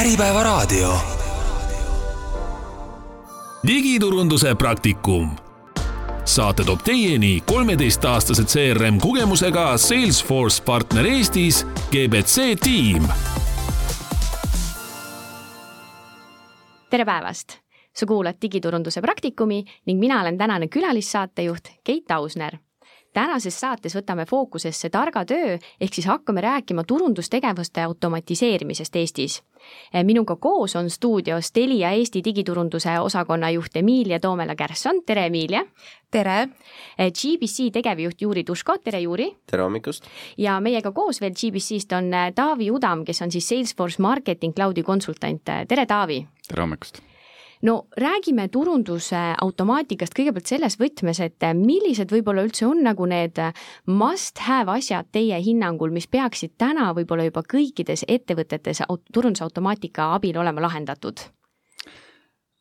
Äripäevaraadio. digiturunduse praktikum. saate toob teieni kolmeteistaastase CRM kogemusega Salesforce partner Eestis GBC tiim. tere päevast sa kuulad digiturunduse praktikumi ning mina olen tänane külalissaatejuht Keit Ausner tänases saates võtame fookusesse targa töö, ehk siis hakkame rääkima turundustegevuste automatiseerimisest Eestis. minuga koos on stuudios Telia Eesti digiturunduse osakonna juht Emilia Toomela-Kärsson, tere Emilia! tere! GBC tegevjuht Juri Tuško, tere Juri! tere hommikust! ja meiega koos veel GBC-st on Taavi Udam, kes on siis Salesforce Marketing Cloudi konsultant, tere Taavi! tere hommikust! No räägime turunduse automaatikast kõigepealt selles võtmes, et millised võib-olla üldse on nagu need must have asjad teie hinnangul, mis peaksid täna võib-olla juba kõikides ettevõtetes turundusautomaatika abil olema lahendatud?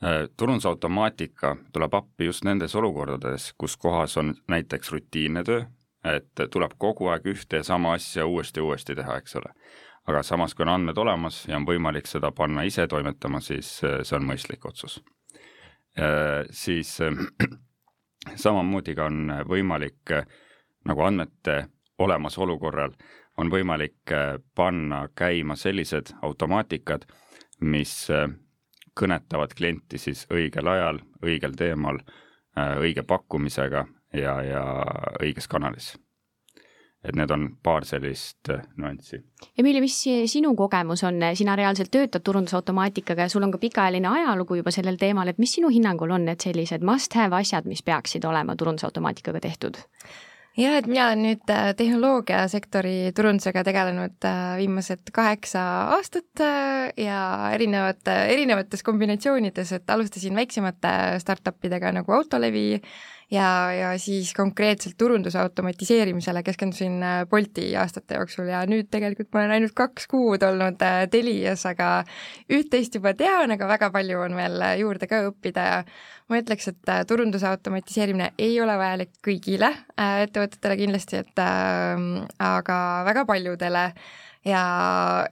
Äh, turundusautomaatika tuleb appi just nendes olukordades, kus kohas on näiteks rutiinne töö, et tuleb kogu aeg ühte ja sama asja uuesti ja uuesti teha, eks ole aga samas, kui on andmed olemas ja on võimalik seda panna ise toimetama, siis äh, see on mõistlik otsus. Äh, siis äh, samamoodi ka on võimalik nagu andmete olemasolu korral on võimalik panna käima sellised automaatikad, mis kõnetavad klienti siis õigel ajal, õigel teemal, õige pakkumisega ja, ja õiges kanalis et need on paar sellist äh, nüanssi. Emilia, mis sinu kogemus on, sina reaalselt töötad turundusautomaatikaga ja sul on ka pikaajaline ajalugu juba sellel teemal, et mis sinu hinnangul on need sellised must have asjad, mis peaksid olema turundusautomaatikaga tehtud? jah, et mina olen nüüd äh, tehnoloogiasektori turundusega tegelenud äh, viimased kaheksa aastat ja erinevate, erinevates kombinatsioonides, et alustasin väiksemate startup idega nagu Autolevi, ja, ja siis konkreetselt turunduse automatiseerimisele keskendusin äh, Bolti aastate jooksul ja nüüd tegelikult ma olen ainult kaks kuud olnud äh, Telias, aga üht-teist juba tean, aga väga palju on veel äh, juurde ka õppida ja ma ütleks, et turunduse automatiseerimine ei ole vajalik kõigile ettevõtetele kindlasti, et äh, aga väga paljudele äh, ja,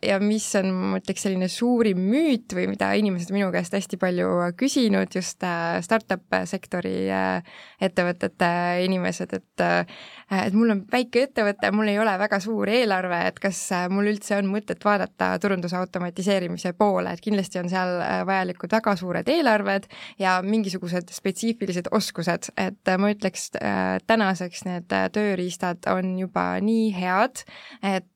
ja mis on, ma ütleks, selline suurim müüt või mida inimesed minu käest hästi palju küsinud, just äh, startup sektori äh, ettevõtete inimesed, et äh, et mul on väike ettevõte, mul ei ole väga suur eelarve, et kas mul üldse on mõtet vaadata turunduse automatiseerimise poole, et kindlasti on seal vajalikud väga suured eelarved ja mingisugused spetsiifilised oskused, et ma ütleks, tänaseks need tööriistad on juba nii head, et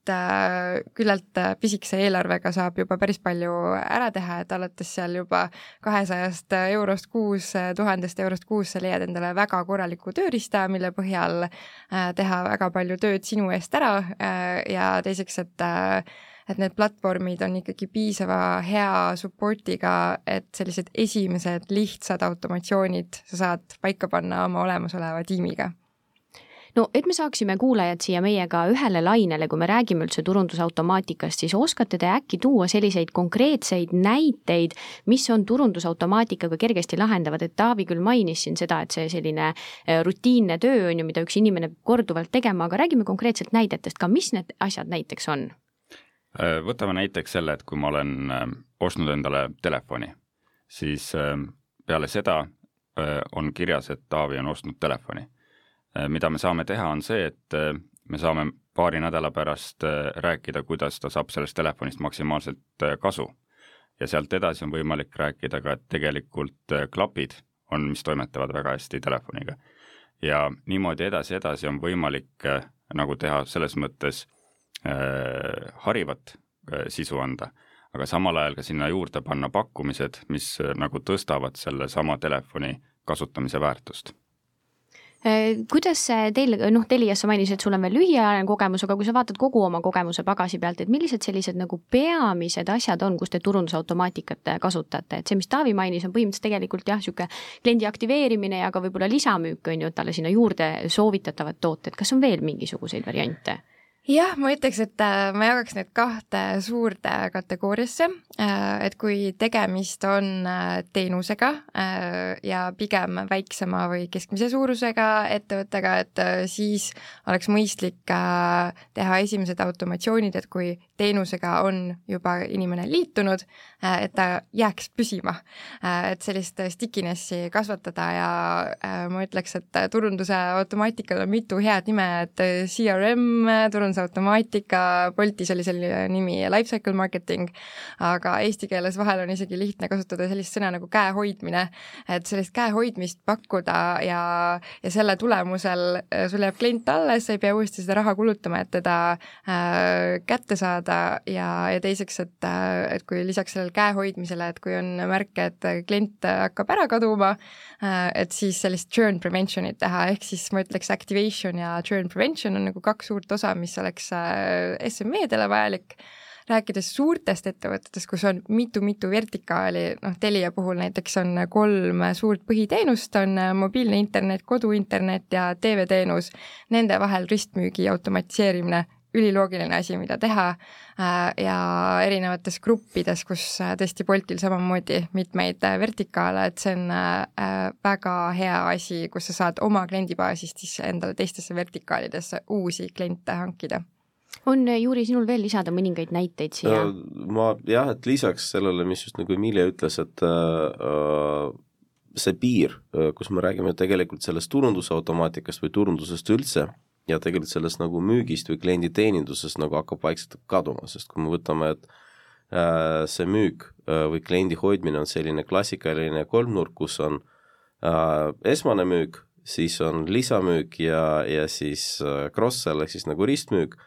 küllalt äh, pisikese eelarvega saab juba päris palju ära teha, et alates seal juba kahesajast eurost kuus, tuhandest eurost kuus sa leiad endale väga korraliku tööriista, mille põhjal äh, teha väga palju tööd sinu eest ära äh, ja teiseks, et et need platvormid on ikkagi piisava hea support'iga, et sellised esimesed lihtsad automatsioonid sa saad paika panna oma olemasoleva tiimiga no et me saaksime kuulajad siia meiega ühele lainele, kui me räägime üldse turundusautomaatikast, siis oskate te äkki tuua selliseid konkreetseid näiteid, mis on turundusautomaatikaga kergesti lahendavad, et Taavi küll mainis siin seda, et see selline äh, rutiinne töö on ju, mida üks inimene peab korduvalt tegema, aga räägime konkreetselt näidetest ka, mis need asjad näiteks on? Äh, võtame näiteks selle, et kui ma olen äh, ostnud endale telefoni, siis peale seda on kirjas, et Taavi on ostnud telefoni mida me saame teha, on see, et äh, me saame paari nädala pärast äh, rääkida, kuidas ta saab sellest telefonist maksimaalselt kasu. ja sealt edasi on võimalik rääkida ka, et tegelikult klapid on, mis toimetavad väga hästi telefoniga. ja niimoodi edasi-edasi on võimalik nagu teha selles mõttes äh, harivat äh, sisu anda, aga samal ajal ka sinna juurde panna pakkumised, mis äh, nagu tõstavad sellesama telefoni kasutamise väärtust Äh, kuidas teil, noh, Telias sa mainisid, et sul on veel lühiajaline kogemus, aga kui sa vaatad kogu oma kogemuse pagasi pealt, et millised sellised nagu peamised asjad on, kus te turundusautomaatikat kasutate, et see, mis Taavi mainis, on põhimõtteliselt tegelikult jah, niisugune kliendi aktiveerimine ja ka võib-olla lisamüük on ju, talle sinna juurde soovitatavad tooted, kas on veel mingisuguseid variante? Jah, ma ütleks, et äh, ma jagaks need kahte suurde kategooriasse, äh, et kui tegemist on äh, teenusega ja pigem väiksema või keskmise suurusega ettevõttega, et siis oleks mõistlik teha esimesed automatsioonid, et kui teenusega on juba inimene liitunud, et ta jääks püsima. et sellist stickiness'i kasvatada ja ma ütleks, et turunduse automaatikal on mitu head nime, et CRM, turunduse automaatika, Boltis oli selline nimi, lifecycle marketing, aga eesti keeles vahel on isegi lihtne kasutada sellist sõna nagu käehoidmine, et sellist käehoidmist pakkuda ja, ja selle tulemusel sul jääb klient alles, sa ei pea uuesti seda raha kulutama, et teda äh, kätte saada ja, ja teiseks, et, et kui lisaks sellele käehoidmisele, et kui on märke, et klient hakkab ära kaduma et siis sellist churn prevention'it teha, ehk siis ma ütleks activation ja churn prevention on nagu kaks suurt osa, mis oleks äh, SME-dele vajalik. Rääkides suurtest ettevõtetest, kus on mitu-mitu vertikaali, noh Telia puhul näiteks on kolm suurt põhiteenust, on mobiilne internet, koduinternet ja TV-teenus, nende vahel ristmüügi automatiseerimine, üliloogiline asi, mida teha äh, ja erinevates gruppides, kus äh, tõesti Boltil samamoodi mitmeid äh, vertikaale, et see on väga hea asi, kus sa saad oma kliendibaasist siis endale teistesse vertikaalidesse uusi kliente hankida on, Juri, sinul veel lisada mõningaid näiteid siia? ma jah, et lisaks sellele, mis just nagu Emilia ütles, et äh, see piir, äh, kus me räägime tegelikult sellest turundusautomaatikast või turundusest üldse ja tegelikult sellest nagu müügist või klienditeenindusest nagu hakkab vaikselt kaduma, sest kui me võtame, et äh, see müük äh, või kliendi hoidmine on selline klassikaline kolmnurk, kus on äh, esmane müük, siis on lisamüük ja, ja siis äh, cross-sell ehk siis nagu ristmüük.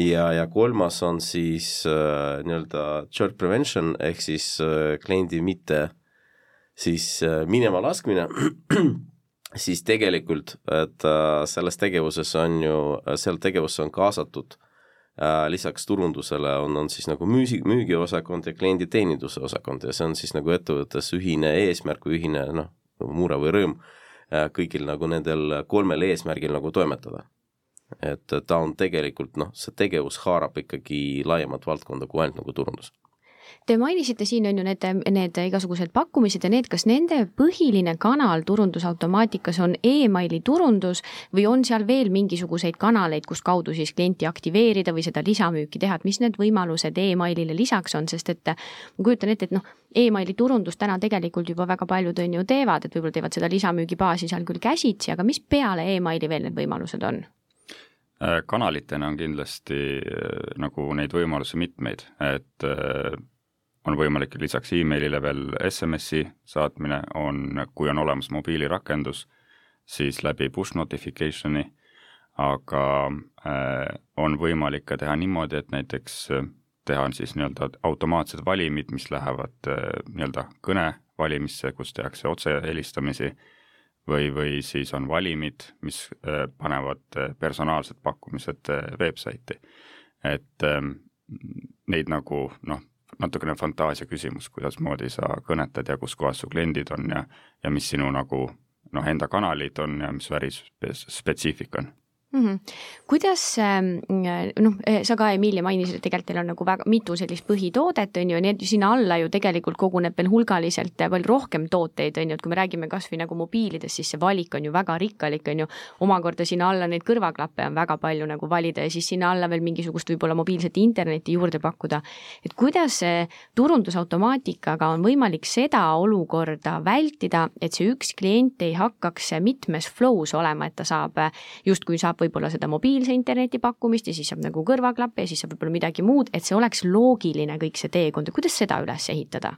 Ja, ja kolmas on siis äh, nii-öelda churn prevention ehk siis äh, kliendi mitte siis minema laskmine, siis tegelikult, et äh, selles tegevuses on ju, seal tegevusse on kaasatud äh, lisaks turundusele on, on siis nagu müüsi, müügiosakond ja klienditeeninduse osakond ja see on siis nagu ettevõttes ühine eesmärk või ühine noh, mure või rõõm äh, kõigil nagu nendel kolmel eesmärgil nagu toimetada. Et ta on tegelikult noh, see tegevus haarab ikkagi laiemat valdkonda kui ainult nagu turundus Te mainisite siin on ju need, need igasugused pakkumised ja need, kas nende põhiline kanal turundusautomaatikas on emaili turundus või on seal veel mingisuguseid kanaleid, kus kaudu siis klienti aktiveerida või seda lisamüüki teha, et mis need võimalused emailile lisaks on, sest et ma kujutan ette, et noh, emaili turundust täna tegelikult juba väga paljud on ju teevad, et võib-olla teevad seda lisamüügibaasi seal küll käsitsi, aga mis peale emaili veel need võimalused on? Äh, kanalitena on kindlasti äh, nagu neid võimalusi mitmeid, et äh, on võimalik lisaks emailile veel SMS-i saatmine, on, kui on olemas mobiilirakendus, siis läbi push notification'i, aga on võimalik ka teha niimoodi, et näiteks teha on siis nii-öelda automaatsed valimid, mis lähevad nii-öelda kõne valimisse, kus tehakse otsehelistamisi või, või siis on valimid, mis äh, panevad äh, personaalsed pakkumised äh, veebsaiti. et ähm, neid nagu noh, natukene fantaasia küsimus, kuidasmoodi sa kõnetad ja kus kohas su kliendid on ja, ja mis sinu nagu noh, enda kanalid on ja mis värispetsiifika on mm. -hmm. kuidas ähm, noh, eh, sa ka, Emilia, mainisid, et tegelikult teil on nagu väga mitu sellist põhitoodet, on ju, et sinna alla ju tegelikult koguneb veel hulgaliselt palju rohkem tooteid, on ju, et kui me räägime kas või nagu mobiilidest, siis see valik on ju väga rikkalik, on ju, omakorda sinna alla neid kõrvaklappe on väga palju nagu valida ja siis sinna alla veel mingisugust võib-olla mobiilset internetti juurde pakkuda. et kuidas turundusautomaatikaga on võimalik seda olukorda vältida, et see üks klient ei hakkaks mitmes flow's olema, et ta saab justkui saab võib-olla seda mobiilse interneti pakkumist ja siis saab nagu kõrvaklappe ja siis saab võib-olla midagi muud, et see oleks loogiline kõik see teekond kuidas seda üles ehitada?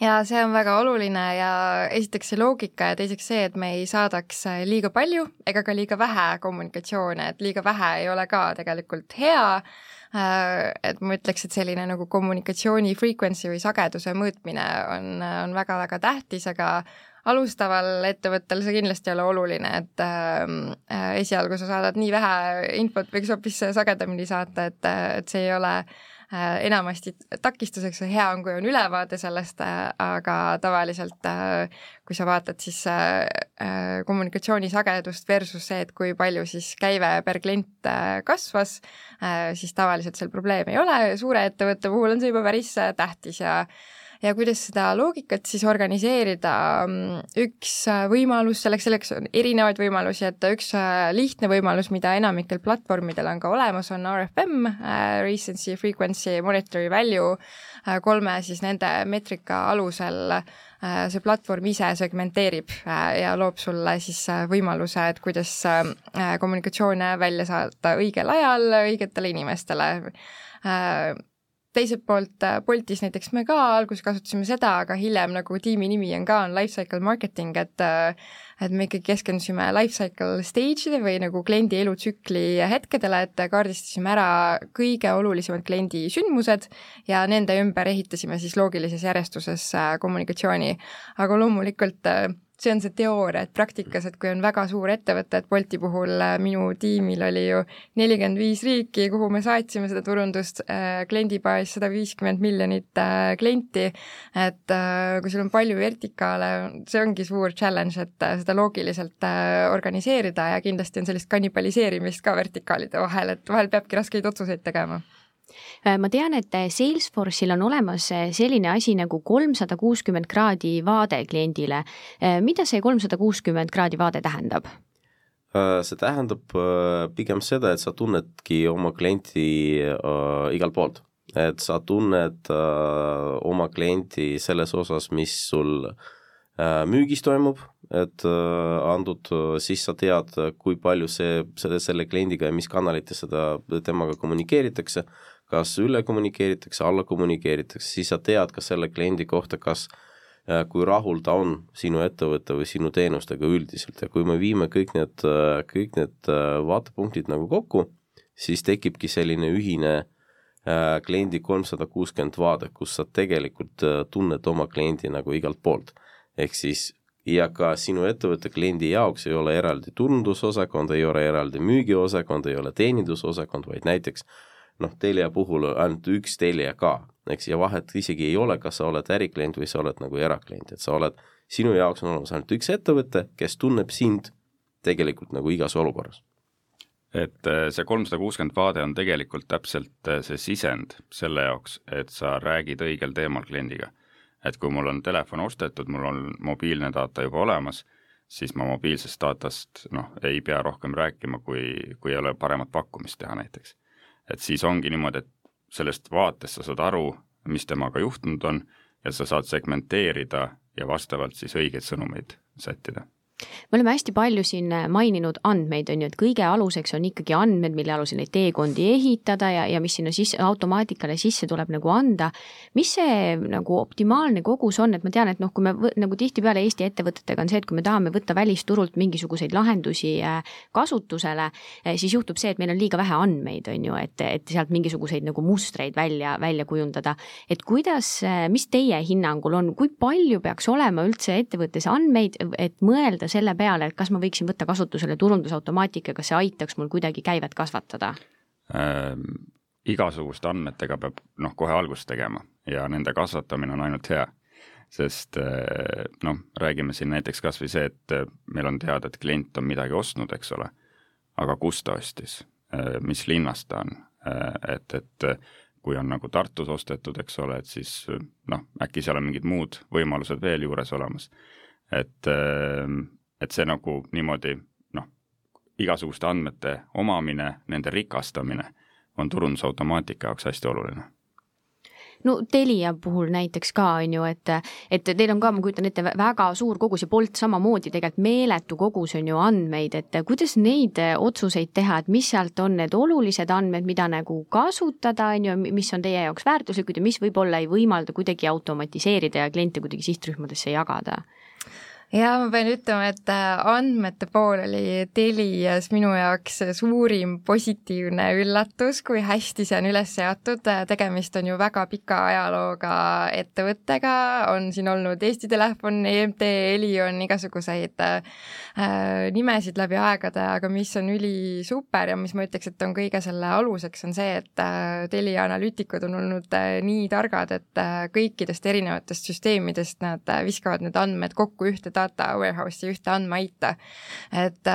ja see on väga oluline ja esiteks see loogika ja teiseks see, et me ei saadaks liiga palju ega ka liiga vähe kommunikatsioone, et liiga vähe ei ole ka tegelikult hea äh, et ma ütleks, et selline nagu kommunikatsiooni frequency või sageduse mõõtmine on, on väga-väga tähtis, aga alustaval ettevõttel see kindlasti ei ole oluline, et ähm, äh, esialgu sa saadad nii vähe infot, võiks hoopis sagedamini saata, et, et see ei ole äh, enamasti takistuseks, hea on, kui on ülevaade sellest äh,, aga tavaliselt äh, kui sa vaatad siis äh, äh kommunikatsiooni sagedust versus see, et kui palju siis käive per klient äh, kasvas äh,, siis tavaliselt seal probleemi ei ole, suure ettevõtte puhul on see juba päris äh, tähtis ja ja kuidas seda loogikat siis organiseerida, üks võimalus selleks, selleks on erinevaid võimalusi, et üks lihtne võimalus, mida enamikel platvormidel on ka olemas, on RFM, Recency Frequency Monetary Value, kolme siis nende meetrika alusel see platvorm ise segmenteerib ja loob sulle siis võimaluse, et kuidas kommunikatsioone välja saata õigel ajal õigetele inimestele teiselt poolt äh, Boltis näiteks me ka alguses kasutasime seda, aga hiljem nagu tiimi nimi on ka, on Lifecycle Marketing, et äh, et me ikkagi keskendusime lifecycle stage'ide või nagu kliendi elutsükli hetkedele, et kaardistasime ära kõige olulisemad kliendi sündmused ja nende ümber ehitasime siis loogilises järjestuses äh, kommunikatsiooni. aga loomulikult see on see teooria, et praktikas, et kui on väga suur ettevõte, et Bolti puhul äh, minu tiimil oli ju nelikümmend viis riiki, kuhu me saatsime seda turundust, äh, kliendibaas sada viiskümmend miljonit äh, klienti, et kui sul on palju vertikaale, see ongi suur challenge, et seda loogiliselt organiseerida ja kindlasti on sellist kannibaliseerimist ka vertikaalide vahel, et vahel peabki raskeid otsuseid tegema ma tean, et äh, Salesforce'il on olemas äh, selline asi nagu kolmsada kuuskümmend kraadi vaade kliendile. mida see kolmsada kuuskümmend kraadi vaade tähendab? see tähendab pigem seda, et sa tunnedki oma klienti äh, igalt poolt, et sa tunned äh, oma klienti selles osas, mis sul äh, müügis toimub, et äh, antud, siis sa tead, kui palju see, selle, selle kliendiga ja mis kanalites seda temaga kommunikeeritakse äh,, kas üle kommunikeeritakse, alla kommunikeeritakse, siis sa tead ka selle kliendi kohta, kas äh, kui rahul ta on sinu ettevõtte või sinu teenustega üldiselt ja kui me viime kõik need, äh, kõik need äh, vaatepunktid nagu kokku, siis tekibki selline ühine kliendi kolmsada kuuskümmend vaade, kus sa tegelikult tunned oma kliendi nagu igalt poolt. ehk siis ja ka sinu ettevõtte kliendi jaoks ei ole eraldi turundusosakond, ei ole eraldi müügiosakond, ei ole teenindusosakond, vaid näiteks noh, Telia puhul ainult üks Telia ka, eks, ja vahet isegi ei ole, kas sa oled äriklient või sa oled nagu eraklient, et sa oled, sinu jaoks on olemas ainult üks ettevõte, kes tunneb sind tegelikult nagu igas olukorras et äh, see kolmsada kuuskümmend vaade on tegelikult täpselt äh, see sisend selle jaoks, et sa räägid õigel teemal kliendiga. et kui mul on telefon ostetud, mul on mobiilne data juba olemas, siis ma mobiilsest datast noh, ei pea rohkem rääkima, kui, kui ei ole paremat pakkumist teha näiteks et siis ongi niimoodi, et sellest vaatest sa saad aru, mis temaga juhtunud on ja sa saad segmenteerida ja vastavalt siis õigeid sõnumeid sättida me oleme hästi palju siin äh, maininud andmeid, on ju, et kõige aluseks on ikkagi andmed, mille alusel neid teekondi ehitada ja, ja mis sinna sisse, automaatikale sisse tuleb nagu anda. mis see nagu optimaalne kogus on, et ma tean, et noh, kui me nagu tihtipeale Eesti ettevõtetega on see, et kui me tahame võtta välisturult mingisuguseid lahendusi äh, kasutusele, äh, siis juhtub see, et meil on liiga vähe andmeid, on ju, et, et sealt mingisuguseid nagu mustreid välja, välja kujundada. et kuidas, mis teie hinnangul on, kui palju peaks olema üldse ettevõttes andmeid, et mõelda selle peale, et kas ma võiksin võtta kasutusele turundusautomaatika, kas see aitaks mul kuidagi käivet kasvatada ähm,? igasuguste andmetega peab noh, kohe algust tegema ja nende kasvatamine on ainult hea. sest äh, noh, räägime siin näiteks kas või see, et äh, meil on teada, et klient on midagi ostnud, eks ole, aga kus ta ostis, äh, mis linnas ta on, et, et kui on nagu Tartus ostetud, eks ole, et siis noh, äkki seal on mingid muud võimalused veel juures olemas. Et et see nagu niimoodi noh, igasuguste andmete omamine, nende rikastamine on turundusautomaatika jaoks hästi oluline. No Telia puhul näiteks ka on ju, et, et teil on ka, ma kujutan ette, väga suur kogus ja Bolt samamoodi tegelikult meeletu kogus on ju andmeid, et kuidas neid otsuseid teha, et mis sealt on need olulised andmed, mida nagu kasutada, on ju, mis on teie jaoks väärtuslikud ja mis võib-olla ei võimalda kuidagi automatiseerida ja kliente kuidagi sihtrühmadesse jagada ja ma pean ütlema, et äh, andmete pool oli Telias minu jaoks suurim positiivne üllatus, kui hästi see on üles seatud, tegemist on ju väga pika ajalooga ettevõttega, on siin olnud Eesti Telefon, EMT, Elion, igasuguseid äh, nimesid läbi aegade, aga mis on ülisuper ja mis ma ütleks, et on kõige selle aluseks, on see, et äh, Telia analüütikud on olnud äh, nii targad, et äh, kõikidest erinevatest süsteemidest nad äh, viskavad need andmed kokku ühte data warehouse'i, ühte andmeaita. et,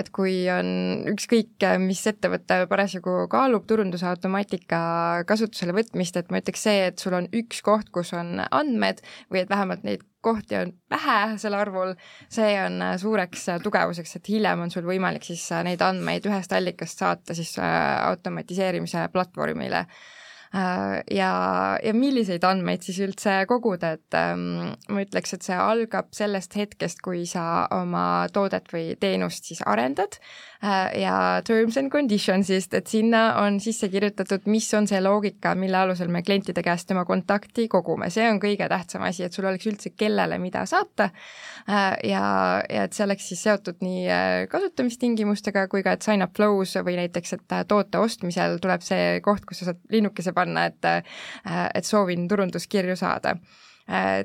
et kui on ükskõik mis ettevõte parasjagu kaalub turunduse automaatika kasutusele võtmist, et ma ütleks see, et sul on üks koht, kus on andmed või et vähemalt neid kohti on vähe selle arvul, see on suureks tugevuseks, et hiljem on sul võimalik siis neid andmeid ühest allikast saata siis automatiseerimise platvormile Äh, ja, ja milliseid andmeid siis üldse koguda, et ähm, ma ütleks, et see algab sellest hetkest, kui sa oma toodet või teenust siis arendad. äh, ja terms and conditions'ist, et sinna on sisse kirjutatud, mis on see loogika, mille alusel me klientide käest tema kontakti kogume, see on kõige tähtsam asi, et sul oleks üldse kellele mida saata. Äh, ja, ja et see oleks siis seotud nii kasutamistingimustega kui ka, et sign up flow's või näiteks, et toote ostmisel tuleb see koht, kus sa saad linnukese panna, et, et soovin turunduskirju saada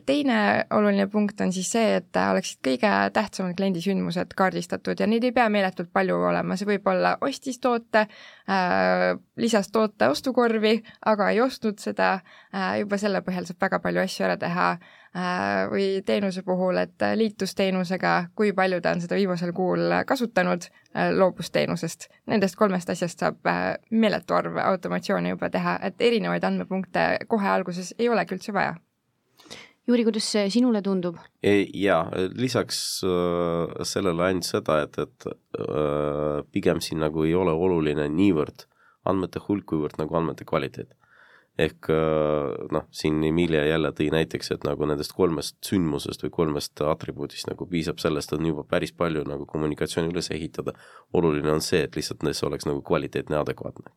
teine oluline punkt on siis see, et oleksid kõige tähtsamad kliendisündmused kaardistatud ja neid ei pea meeletult palju olema, see võib olla ostis toote, lisas toote ostukorvi, aga ei ostnud seda, juba selle põhjal saab väga palju asju ära teha. Äh, või teenuse puhul, et liitus teenusega, kui palju ta on seda viimasel kuul kasutanud, äh, loobus teenusest. Nendest kolmest asjast saab äh, meeletu arv automatsioone juba teha, et erinevaid andmepunkte kohe alguses ei olegi üldse vaja Juri, kuidas see sinule tundub? jaa, lisaks sellele ainult seda, et, et pigem siin nagu ei ole oluline niivõrd andmete hulk, kuivõrd nagu andmete kvaliteet ehk äh, noh, siin Emilia jälle tõi näiteks, et nagu nendest kolmest sündmusest või kolmest atribuudist nagu piisab sellest, on juba päris palju nagu kommunikatsiooni üles ehitada. oluline on see, et lihtsalt see oleks nagu kvaliteetne, adekvaatne.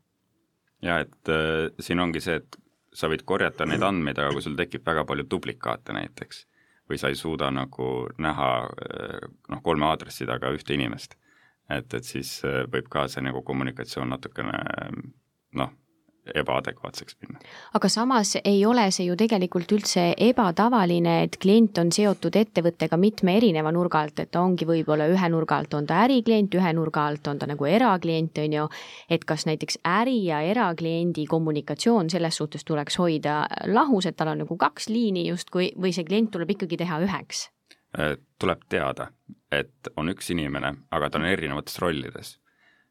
ja et äh, siin ongi see, et sa võid korjata neid andmeid, aga kui sul tekib väga palju duplikaate näiteks või sa ei suuda nagu näha äh, noh, kolme aadressi taga ühte inimest, et, et siis äh, võib ka see nagu kommunikatsioon natukene noh, ebaadekvaatseks minna. aga samas ei ole see ju tegelikult üldse ebatavaline, et klient on seotud ettevõttega mitme erineva nurga alt, et ta ongi võib-olla ühe nurga alt on ta äriklient, ühe nurga alt on ta nagu eraklient, on ju, et kas näiteks äri ja erakliendi kommunikatsioon selles suhtes tuleks hoida lahus, et tal on nagu kaks liini justkui, või see klient tuleb ikkagi teha üheks? Äh, tuleb teada, et on üks inimene, aga ta on erinevates rollides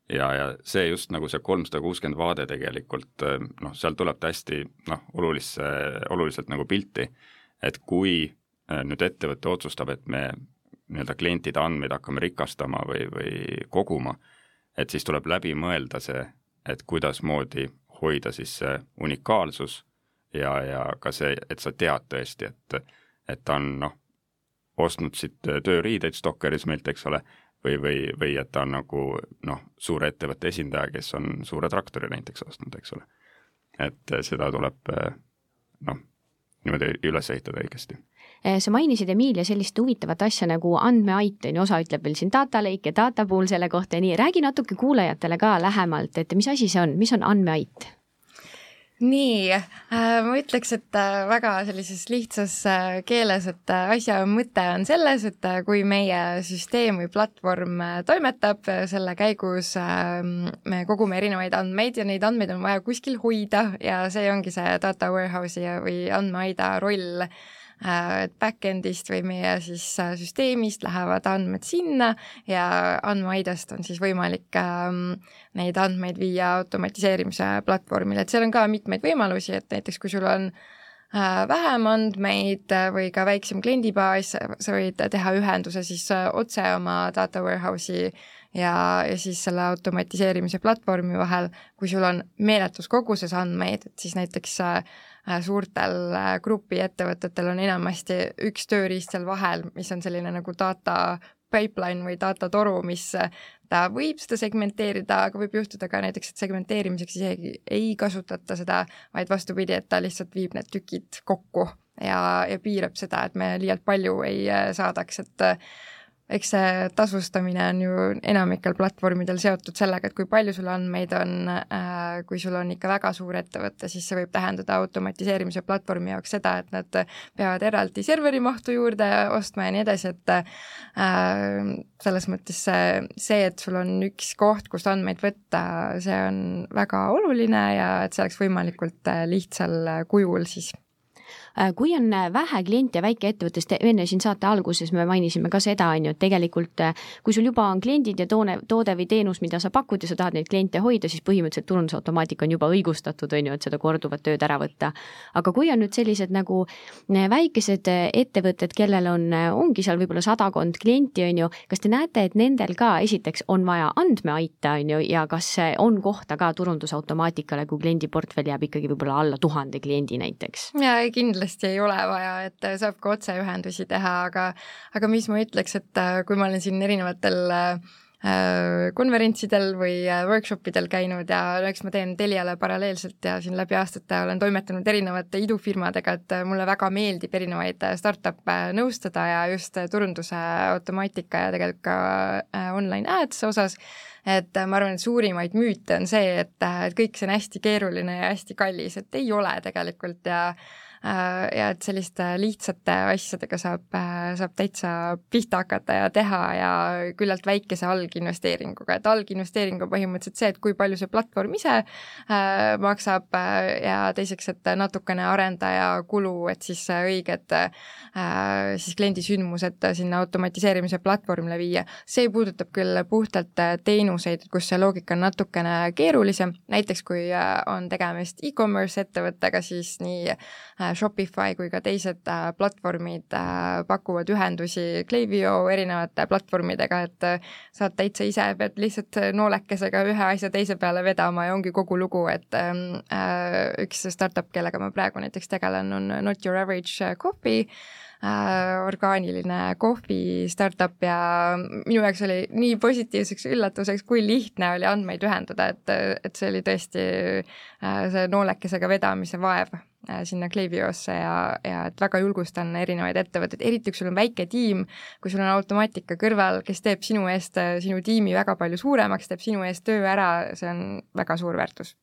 ja, ja see just nagu see kolmsada kuuskümmend vaade tegelikult eh, noh, seal tuleb ta hästi noh, olulisse, oluliselt nagu pilti, et kui eh, nüüd ettevõte otsustab, et me nii-öelda klientide andmeid hakkame rikastama või, või koguma, et siis tuleb läbi mõelda see, et kuidasmoodi hoida siis see unikaalsus ja, ja ka see, et sa tead tõesti, et, et ta on noh, ostnud siit tööriideid Stalkeris meilt, eks ole, või, või, või et ta on nagu noh, suure ettevõtte esindaja, kes on suure traktori näiteks ostnud, eks ole. et seda tuleb noh, niimoodi üles ehitada õigesti eh, sa mainisid, Emilia, sellist huvitavat asja nagu andmeait, on ju, osa ütleb veel siin data lake ja data pool selle kohta ja nii, räägi natuke kuulajatele ka lähemalt, et mis asi see on, mis on andmeait? Nii äh,, ma ütleks, et äh, väga sellises lihtsas äh, keeles, et äh, asja mõte on selles, et äh, kui meie süsteem või platvorm äh, toimetab, selle käigus ähm, me kogume erinevaid andmeid ja neid andmeid on vaja kuskil hoida ja see ongi see data warehouse'i või andmeaida roll. Äh, et back-end'ist või meie siis äh, süsteemist lähevad andmed sinna ja andmeaidast on siis võimalik ähm, neid andmeid viia automatiseerimise platvormile, et seal on ka mitmeid võimalusi, et näiteks kui sul on äh, vähem andmeid või ka väiksem kliendibaas, sa võid teha ühenduse siis otse oma data warehouse'i ja, ja siis selle automatiseerimise platvormi vahel, kui sul on meeletus koguses andmeid, et siis näiteks äh, Äh, suurtel äh, grupiettevõtetel on enamasti üks tööriist seal vahel, mis on selline nagu data pipeline või datatoru, mis äh, ta võib seda segmenteerida, aga võib juhtuda ka näiteks, et segmenteerimiseks isegi ei kasutata seda, vaid vastupidi, et ta lihtsalt viib need tükid kokku ja, ja piirab seda, et me liialt palju ei saadaks, et eks see tasustamine on ju enamikel platvormidel seotud sellega, et kui palju sul andmeid on äh,, kui sul on ikka väga suur ettevõte, siis see võib tähendada automatiseerimise platvormi jaoks seda, et nad peavad eraldi serveri mahtu juurde ostma ja nii edasi, et äh, selles mõttes see, see, et sul on üks koht, kust andmeid võtta, see on väga oluline ja et see oleks võimalikult lihtsal kujul siis. Äh, kui on äh, vähe kliente väikeettevõttest, enne siin saate alguses me mainisime ka seda, on ju, et tegelikult äh, kui sul juba on kliendid ja toone, toode või teenus, mida sa pakud ja sa tahad neid kliente hoida, siis põhimõtteliselt turundusautomaatika on juba õigustatud, on ju, et seda korduvat tööd ära võtta. aga kui on nüüd sellised nagu väikesed ettevõtted, kellel on, ongi seal võib-olla sadakond klienti, on ju, kas te näete, et nendel ka esiteks on vaja andmeaita, on ju, ja kas on kohta ka turundusautomaatikale, kui kliendiportfell jääb ikkagi võib-olla alla tuhande kliendi näiteks? ja kindlasti ei ole vaja, et saab ka otseühendusi teha, aga aga mis ma ütleks, et äh, kui ma olen siin erinevatel äh, konverentsidel või äh, workshop idel käinud ja eks ma teen Teliale paralleelselt ja siin läbi aastate olen toimetanud erinevate idufirmadega, et mulle väga meeldib erinevaid startup'e nõustada ja just turunduse automaatika ja tegelikult ka online ads osas, et ma arvan, et suurimaid müüte on see, et, et kõik see on hästi keeruline ja hästi kallis, et ei ole tegelikult ja Äh, ja et selliste lihtsate asjadega saab, äh, saab täitsa pihta hakata ja teha ja küllalt väikese alginvesteeringuga, et alginvesteering on põhimõtteliselt see, et kui palju see platvorm ise äh, maksab äh, ja teiseks, et natukene arendaja kulu, et siis õiged äh, siis kliendi sündmused sinna automatiseerimise platvormile viia. see puudutab küll puhtalt teenuseid, kus see loogika on natukene keerulisem, näiteks kui on tegemist e-commerce ettevõttega, siis nii Shopify kui ka teised äh, platvormid äh, pakuvad ühendusi Klaviyo erinevate platvormidega, et äh, saad täitsa ise, pead lihtsalt noolekesega ühe asja teise peale vedama ja ongi kogu lugu, et ähm, üks startup, kellega ma praegu näiteks tegelen, on Not Your Average Coffee, orgaaniline kohvi startup ja minu jaoks oli nii positiivseks üllatuseks, kui lihtne oli andmeid ühendada, et, et see oli tõesti see noolekesega vedamise vaev Äh, sinna Klaviyosse ja, ja et väga julgustan erinevaid ettevõtteid, eriti kui sul on väike tiim, kui sul on automaatika kõrval, kes teeb sinu eest, äh, sinu tiimi väga palju suuremaks, teeb sinu eest töö ära, see on väga suur väärtus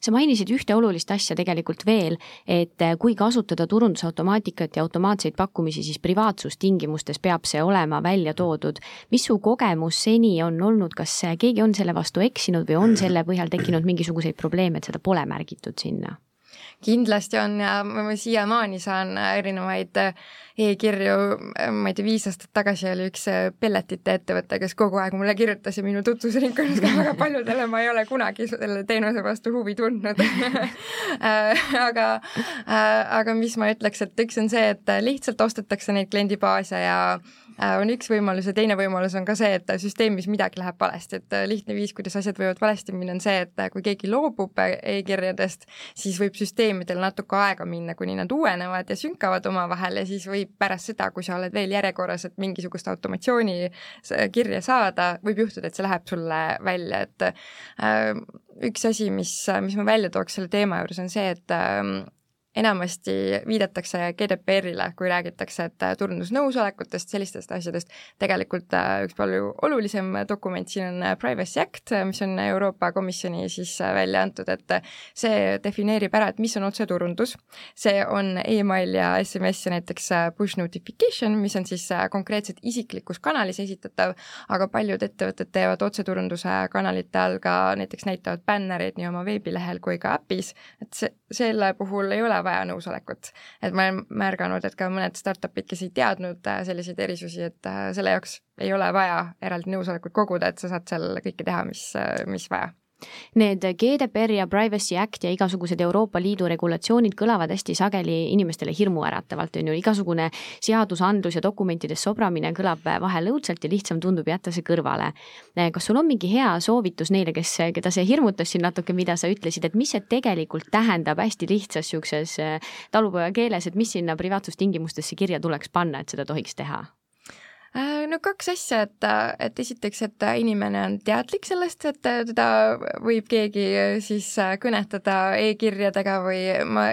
sa mainisid ühte olulist asja tegelikult veel, et äh, kui kasutada turundusautomaatikat ja automaatseid pakkumisi, siis privaatsustingimustes peab see olema välja toodud. mis su kogemus seni on olnud, kas keegi on selle vastu eksinud või on selle põhjal tekkinud mingisuguseid probleeme, et seda pole märgitud sinna? kindlasti on ja ma siiamaani saan erinevaid äh, e-kirju, äh, ma ei tea, viis aastat tagasi oli üks äh, pelletite ettevõte, kes kogu aeg mulle kirjutas ja minu tutvusringkonnas ka väga paljudele ma ei ole kunagi selle teenuse vastu huvi tundnud. Aga, aga mis ma ütleks, et üks on see, et lihtsalt ostetakse neid kliendibaase ja Äh, on üks võimalus ja teine võimalus on ka see, et süsteemis midagi läheb valesti, et äh, lihtne viis, kuidas asjad võivad valesti minna, on see, et äh, kui keegi loobub e-kirjadest, siis võib süsteemidel natuke aega minna, kuni nad uuenevad ja sünkavad omavahel ja siis võib pärast seda, kui sa oled veel järjekorras, et mingisugust automatsiooni kirja saada, võib juhtuda, et see läheb sulle välja, et üks asi, mis, mis ma välja tooks selle teema juures, on see, et ähm, enamasti viidatakse GDPR-ile, kui räägitakse, et äh, turundusnõusolekutest, sellistest asjadest, tegelikult äh, üks palju olulisem dokument siin on äh, Privacy Act, mis on Euroopa Komisjoni siis välja antud, et see defineerib ära, et mis on otseturundus, see on email ja SMS ja näiteks push notification, mis on siis konkreetselt isiklikus kanalis esitatav, aga paljud ettevõtted teevad otseturunduse kanalite all ka näiteks näitavad bännereid nii oma veebilehel kui ka äpis, et see, selle puhul ei ole vaja nõusolekut. et ma olen märganud, et ka mõned startup'id, kes ei teadnud äh, selliseid erisusi, et äh, selle jaoks ei ole vaja eraldi nõusolekut koguda, et sa saad seal kõike teha, mis, äh, mis vaja Need GDPR ja Privacy Act ja igasugused Euroopa Liidu regulatsioonid kõlavad hästi sageli inimestele hirmuäratavalt, on ju, igasugune seadusandlus ja dokumentides sobramine kõlab vahel õudselt ja lihtsam tundub jätta see kõrvale. kas sul on mingi hea soovitus neile, kes, keda see hirmutas siin natuke, mida sa ütlesid, et mis see tegelikult tähendab hästi lihtsas niisuguses talupojakeeles, et mis sinna privaatsustingimustesse kirja tuleks panna, et seda tohiks teha? Äh, no kaks asja, et, et esiteks, et inimene on teadlik sellest, et teda võib keegi siis kõnetada e-kirjadega või ma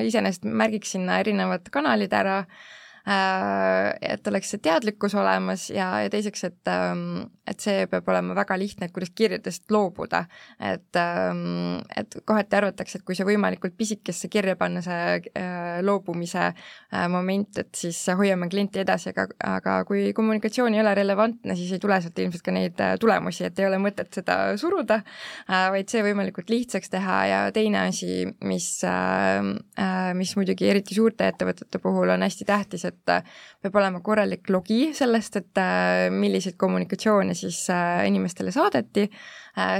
iseenesest märgiks sinna erinevad kanalid ära et oleks see teadlikkus olemas ja, ja teiseks, et, ähm, et see peab olema väga lihtne, et kuidas kirjadest loobuda. et, ähm, et kohati arvatakse, et kui see võimalikult pisikesse kirja panna, see äh, loobumise äh, moment, et siis hoiame klienti edasi, aga, aga kui kommunikatsioon ei ole relevantne, siis ei tule sealt ilmselt ka neid tulemusi, et ei ole mõtet seda suruda, vaid see võimalikult lihtsaks teha ja teine asi, mis, mis muidugi eriti suurte ettevõtete puhul on hästi tähtis, et et äh, peab olema korralik logi sellest, et äh, milliseid kommunikatsioone siis äh, inimestele saadeti,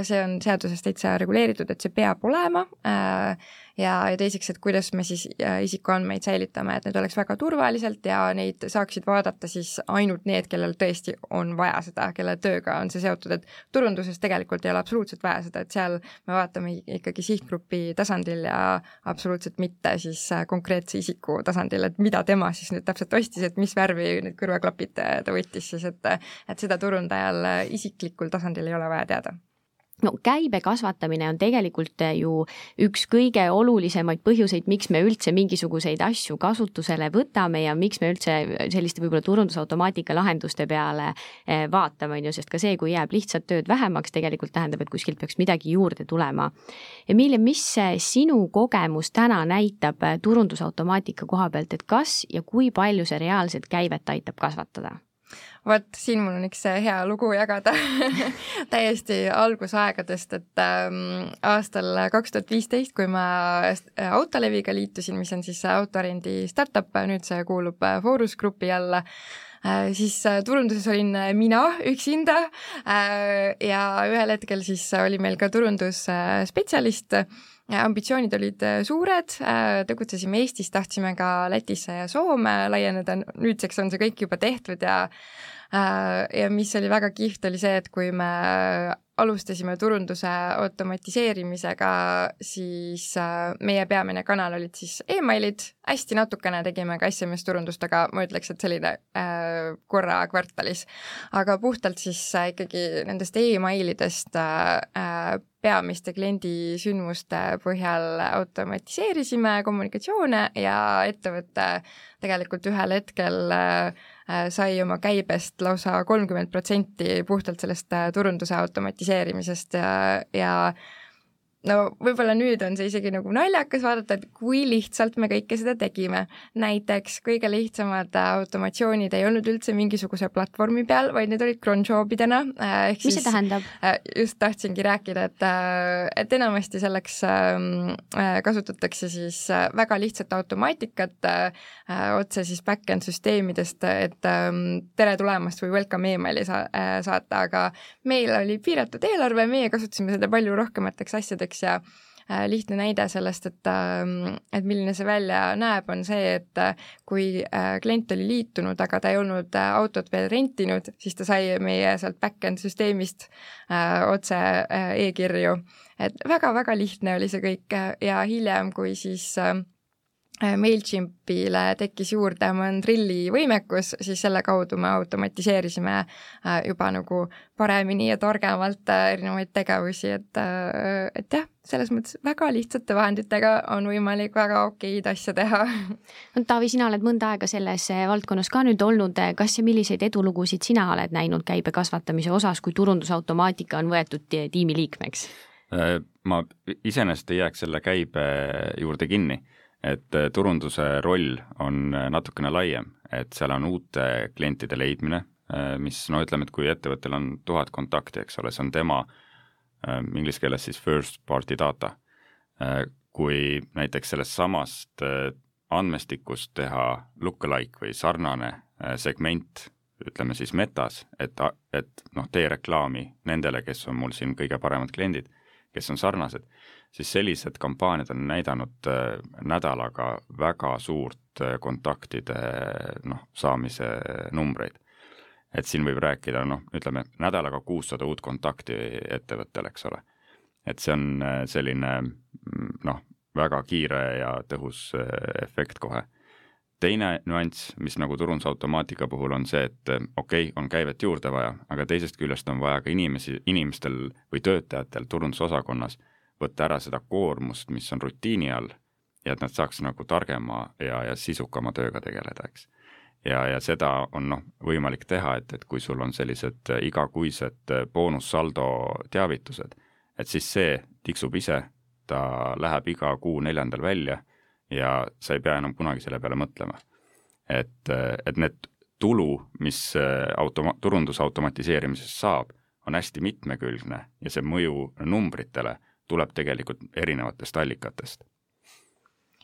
see on seaduses täitsa reguleeritud, et see peab olema ja, ja teiseks, et kuidas me siis äh, isikuandmeid säilitame, et need oleks väga turvaliselt ja neid saaksid vaadata siis ainult need, kellel tõesti on vaja seda, kelle tööga on see seotud, et turunduses tegelikult ei ole absoluutselt vaja seda, et seal me vaatame ikkagi sihtgrupi tasandil ja absoluutselt mitte siis äh, konkreetse isiku tasandil, et mida tema siis nüüd täpselt ostis, et mis värvi need kõrvaklapid äh, ta võttis siis, et et seda turundajal isiklikul tasandil ei ole vaja teada no käibe kasvatamine on tegelikult ju üks kõige olulisemaid põhjuseid, miks me üldse mingisuguseid asju kasutusele võtame ja miks me üldse selliste võib-olla turundusautomaatika lahenduste peale eh, vaatame, on ju, sest ka see, kui jääb lihtsalt tööd vähemaks, tegelikult tähendab, et kuskilt peaks midagi juurde tulema. Emilia, mis sinu kogemus täna näitab turundusautomaatika koha pealt, et kas ja kui palju see reaalselt käivet aitab kasvatada? Vot siin mul on üks hea lugu jagada täiesti algusaegadest, et ähm, aastal kaks tuhat viisteist, kui ma Autoleviga liitusin, mis on siis autorendi startup, nüüd see kuulub Forus Grupi alla äh,, siis äh, turunduses olin mina üksinda äh, ja ühel hetkel siis oli meil ka turundusspetsialist äh, ambitsioonid olid äh, suured, äh, tegutsesime Eestis, tahtsime ka Lätisse ja Soome laieneda, nüüdseks on see kõik juba tehtud ja äh, ja mis oli väga kihvt, oli see, et kui me alustasime turunduse automatiseerimisega, siis meie peamine kanal olid siis emailid, hästi natukene tegime ka SMS-turundust, aga ma ütleks, et selline äh, korra kvartalis. aga puhtalt siis äh, ikkagi nendest emailidest äh, peamiste kliendisündmuste põhjal automatiseerisime kommunikatsioone ja ettevõte tegelikult ühel hetkel äh, sai oma käibest lausa kolmkümmend protsenti puhtalt sellest äh, turunduse automatiseerimisest ja, ja no võib-olla nüüd on see isegi nagu naljakas vaadata, et kui lihtsalt me kõike seda tegime. näiteks kõige lihtsamad automatsioonid ei olnud üldse mingisuguse platvormi peal, vaid need olid cronjobidena. Äh, mis siis, see tähendab? Äh, just tahtsingi rääkida, et, äh, et enamasti selleks ähm, kasutatakse siis väga lihtsat automaatikat otse siis back-end süsteemidest, et ähm, tere tulemast või welcome emaili sa saata, aga meil oli piiratud eelarve, meie kasutasime seda palju rohkemateks asjadeks, näiteks ja äh, lihtne näide sellest, et, ähm, et milline see välja näeb, on see, et äh, kui äh, klient oli liitunud, aga ta ei olnud autot veel rentinud, siis ta sai meie sealt back-end süsteemist otse e-kirju. et väga-väga lihtne oli see kõik ja hiljem, kui siis Äh, MailChimpile tekkis juurde Mandrilli võimekus, siis selle kaudu me automatiseerisime äh, juba nagu paremini ja targemalt äh, erinevaid tegevusi, et, et jah, selles mõttes väga lihtsate vahenditega on võimalik väga okeid asju teha. no Taavi, sina oled mõnda aega selles valdkonnas ka nüüd olnud, kas ja milliseid edulugusid sina oled näinud käibe kasvatamise osas, kui turundusautomaatika on võetud tiimi liikmeks? ma iseenesest ei jääks selle käibe juurde kinni et äh, turunduse roll on äh, natukene laiem, et seal on uute klientide leidmine, äh, mis no ütleme, et kui ettevõttel on tuhat kontakti, eks ole, see on tema inglise keeles siis first party data. kui näiteks sellest samast andmestikust teha look-alike või sarnane segment, ütleme siis metas, et, et noh, tee reklaami nendele, kes on mul siin kõige paremad kliendid, kes on sarnased siis sellised kampaaniad on näidanud äh, nädalaga väga suurt äh, kontaktide noh, saamise numbreid. et siin võib rääkida noh, ütleme nädalaga kuussada uut kontakti ettevõttel, eks ole. et see on äh, selline mm, noh, väga kiire ja tõhus efekt kohe. teine nüanss, mis nagu turundusautomaatika puhul on see, et okei okay,, on käivet juurde vaja, aga teisest küljest on vaja ka inimesi, inimestel või töötajatel turundusosakonnas võtta ära seda koormust, mis on rutiini all ja et nad saaks nagu targema ja, ja sisukama tööga tegeleda, eks. ja, ja seda on noh, võimalik teha, et, et kui sul on sellised igakuised boonussaldo teavitused, et siis see tiksub ise, ta läheb iga kuu neljandal välja ja sa ei pea enam kunagi selle peale mõtlema. et, et need tulu, mis automa-, turunduse automatiseerimisest saab, on hästi mitmekülgne ja see mõju numbritele tuleb tegelikult erinevatest allikatest.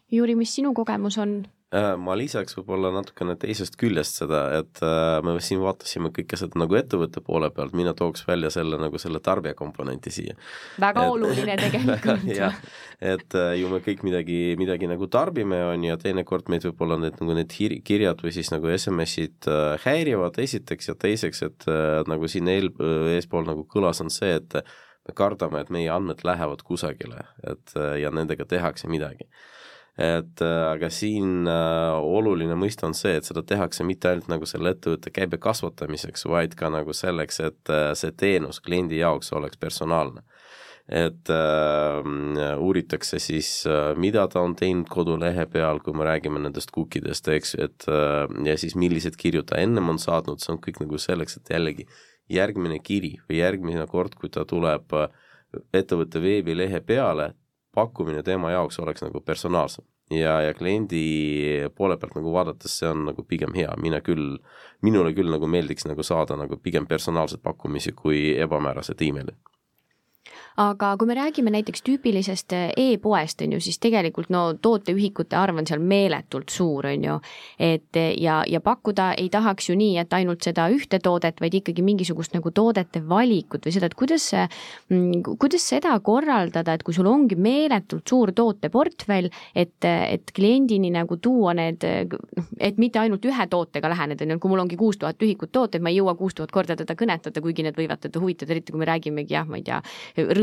Jüri, mis sinu kogemus on Äh, ma lisaks võib-olla natukene teisest küljest seda, et äh, me siin vaatasime kõike seda nagu ettevõtte poole pealt, mina tooks välja selle nagu selle tarbija komponenti siia. väga et, oluline tegelikult jah, et äh, ju me kõik midagi, midagi nagu tarbime, on ju, ja teinekord meid võib-olla need nagu need kirjad või siis nagu SMS-id häirivad, esiteks, ja teiseks, et nagu siin eel, eespool nagu kõlas, on see, et me kardame, et meie andmed lähevad kusagile, et ja nendega tehakse midagi et aga siin äh, oluline mõiste on see, et seda tehakse mitte ainult nagu selle ettevõtte käibe kasvatamiseks, vaid ka nagu selleks, et äh, see teenus kliendi jaoks oleks personaalne. et äh, uuritakse siis äh,, mida ta on teinud kodulehe peal, kui me räägime nendest cookidest, eks, et äh, ja siis millised kirju ta ennem on saatnud, see on kõik nagu selleks, et jällegi järgmine kiri või järgmine kord, kui ta tuleb äh, ettevõtte veebilehe peale, pakkumine tema jaoks oleks nagu personaalsem. Ja, ja kliendi poole pealt nagu vaadates see on nagu pigem hea, mina küll, minule küll nagu meeldiks nagu saada nagu pigem personaalseid pakkumisi kui ebamäärased emailid aga kui me räägime näiteks tüüpilisest eh, e-poest, on ju, siis tegelikult no tooteühikute arv on seal meeletult suur, on ju. et eh, ja, ja pakkuda ei tahaks ju nii, et ainult seda ühte toodet, vaid ikkagi mingisugust nagu toodete valikut või seda, et kuidas mm, kuidas seda korraldada, et kui sul ongi meeletult suur tooteportfell, et, et kliendini nagu tuua need, noh, et mitte ainult ühe tootega läheneda, on ju, kui mul ongi kuus tuhat ühikut tooteid, ma ei jõua kuus tuhat korda teda kõnetada, kuigi need võivad teda huvitada, eriti kui me räägimegi jah, ma ei tea,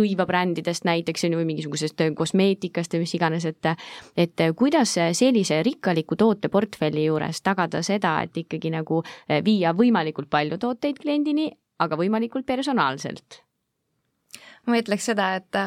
rõivabrändidest näiteks on ju, või mingisugusest äh, kosmeetikast või mis iganes, et et äh, kuidas sellise rikkaliku tooteportfelli juures tagada seda, et ikkagi nagu äh, viia võimalikult palju tooteid kliendini, aga võimalikult personaalselt? ma ütleks seda, et